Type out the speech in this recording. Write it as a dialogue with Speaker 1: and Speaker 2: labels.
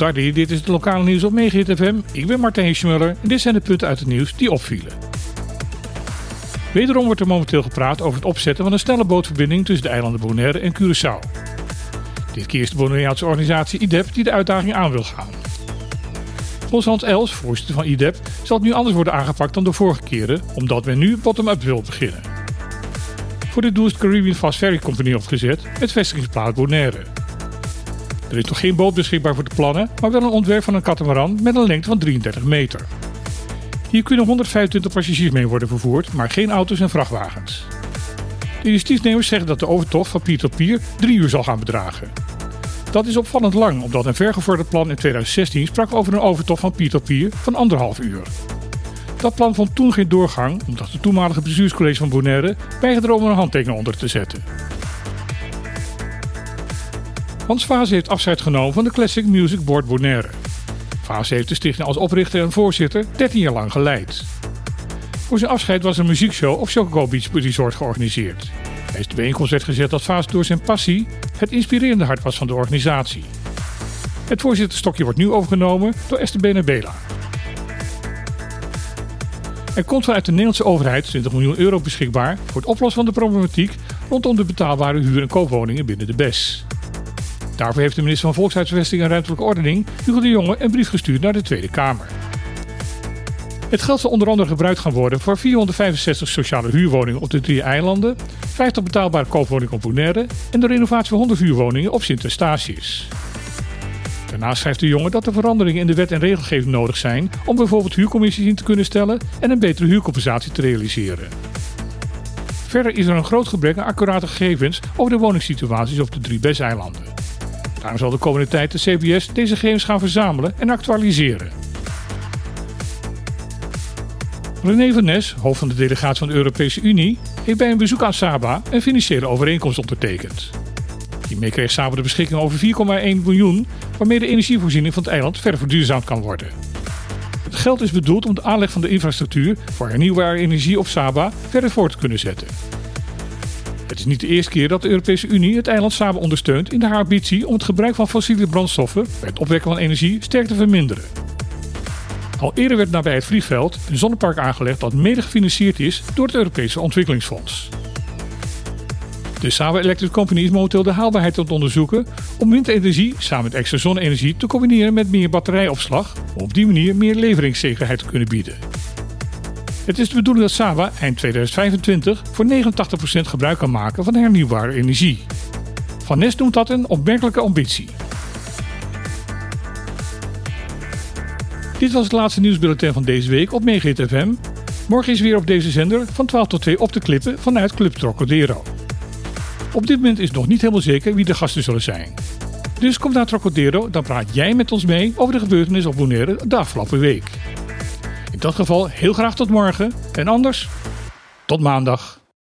Speaker 1: Dit is het lokale nieuws op Megahit FM. Ik ben Martijn Schmuller en dit zijn de punten uit het nieuws die opvielen. Wederom wordt er momenteel gepraat over het opzetten van een snelle bootverbinding tussen de eilanden Bonaire en Curaçao. Dit keer is de Bonaireaanse organisatie IDEP die de uitdaging aan wil gaan. Volgens Hans Els, voorzitter van IDEP, zal het nu anders worden aangepakt dan de vorige keren, omdat men nu bottom-up wil beginnen. Voor dit doel is de Caribbean Fast Ferry Company opgezet met vestigingsplaats Bonaire. Er is nog geen boot beschikbaar voor de plannen, maar wel een ontwerp van een katamaran met een lengte van 33 meter. Hier kunnen 125 passagiers mee worden vervoerd, maar geen auto's en vrachtwagens. De initiatiefnemers zeggen dat de overtocht van pier tot pier drie uur zal gaan bedragen. Dat is opvallend lang, omdat een vergevorderd plan in 2016 sprak over een overtocht van pier tot pier van anderhalf uur. Dat plan vond toen geen doorgang, omdat de toenmalige bestuurscollege van Bonaire weigerde om een handtekening onder te zetten. Hans Vase heeft afscheid genomen van de Classic Music Board Bonaire. Vase heeft de stichting als oprichter en voorzitter 13 jaar lang geleid. Voor zijn afscheid was een muziekshow op Chocobo Beach Resort georganiseerd. Tijdens de bijeenkomst werd dat Vaas door zijn passie het inspirerende hart was van de organisatie. Het voorzitterstokje wordt nu overgenomen door Esther Benabela. Er komt vanuit de Nederlandse overheid 20 miljoen euro beschikbaar voor het oplossen van de problematiek rondom de betaalbare huur- en koopwoningen binnen de BES. Daarvoor heeft de minister van Volkshuisvesting en Ruimtelijke Ordening, Hugo de Jonge, een brief gestuurd naar de Tweede Kamer. Het geld zal onder andere gebruikt gaan worden voor 465 sociale huurwoningen op de drie eilanden, 50 betaalbare koopwoningen op Bonaire en de renovatie van 100 huurwoningen op Sint Eustatius. Daarnaast schrijft de jongen dat er veranderingen in de wet en regelgeving nodig zijn om bijvoorbeeld huurcommissies in te kunnen stellen en een betere huurcompensatie te realiseren. Verder is er een groot gebrek aan accurate gegevens over de woningssituaties op de drie BES-eilanden. Daarom zal de komende tijd de CBS deze gegevens gaan verzamelen en actualiseren. René van Nes, hoofd van de delegatie van de Europese Unie, heeft bij een bezoek aan Saba een financiële overeenkomst ondertekend. Hiermee kreeg Saba de beschikking over 4,1 miljoen, waarmee de energievoorziening van het eiland verder verduurzaamd kan worden. Het geld is bedoeld om de aanleg van de infrastructuur voor hernieuwbare energie op Saba verder voor te kunnen zetten. Het is niet de eerste keer dat de Europese Unie het eiland Saba ondersteunt in haar ambitie om het gebruik van fossiele brandstoffen bij het opwekken van energie sterk te verminderen. Al eerder werd nabij het vliegveld een zonnepark aangelegd dat mede gefinancierd is door het Europese Ontwikkelingsfonds. De Saba Electric Company is momenteel de haalbaarheid aan het onderzoeken om windenergie samen met extra zonne-energie te combineren met meer batterijopslag om op die manier meer leveringszekerheid te kunnen bieden. Het is de bedoeling dat Saba eind 2025 voor 89% gebruik kan maken van hernieuwbare energie. Van Nes noemt dat een opmerkelijke ambitie. Dit was het laatste nieuwsbulletin van deze week op Megahit FM. Morgen is weer op deze zender van 12 tot 2 op te klippen vanuit Club Trocadero. Op dit moment is nog niet helemaal zeker wie de gasten zullen zijn. Dus kom naar Trocadero, dan praat jij met ons mee over de gebeurtenissen op Bonaire de afgelopen week. In dat geval heel graag tot morgen en anders tot maandag.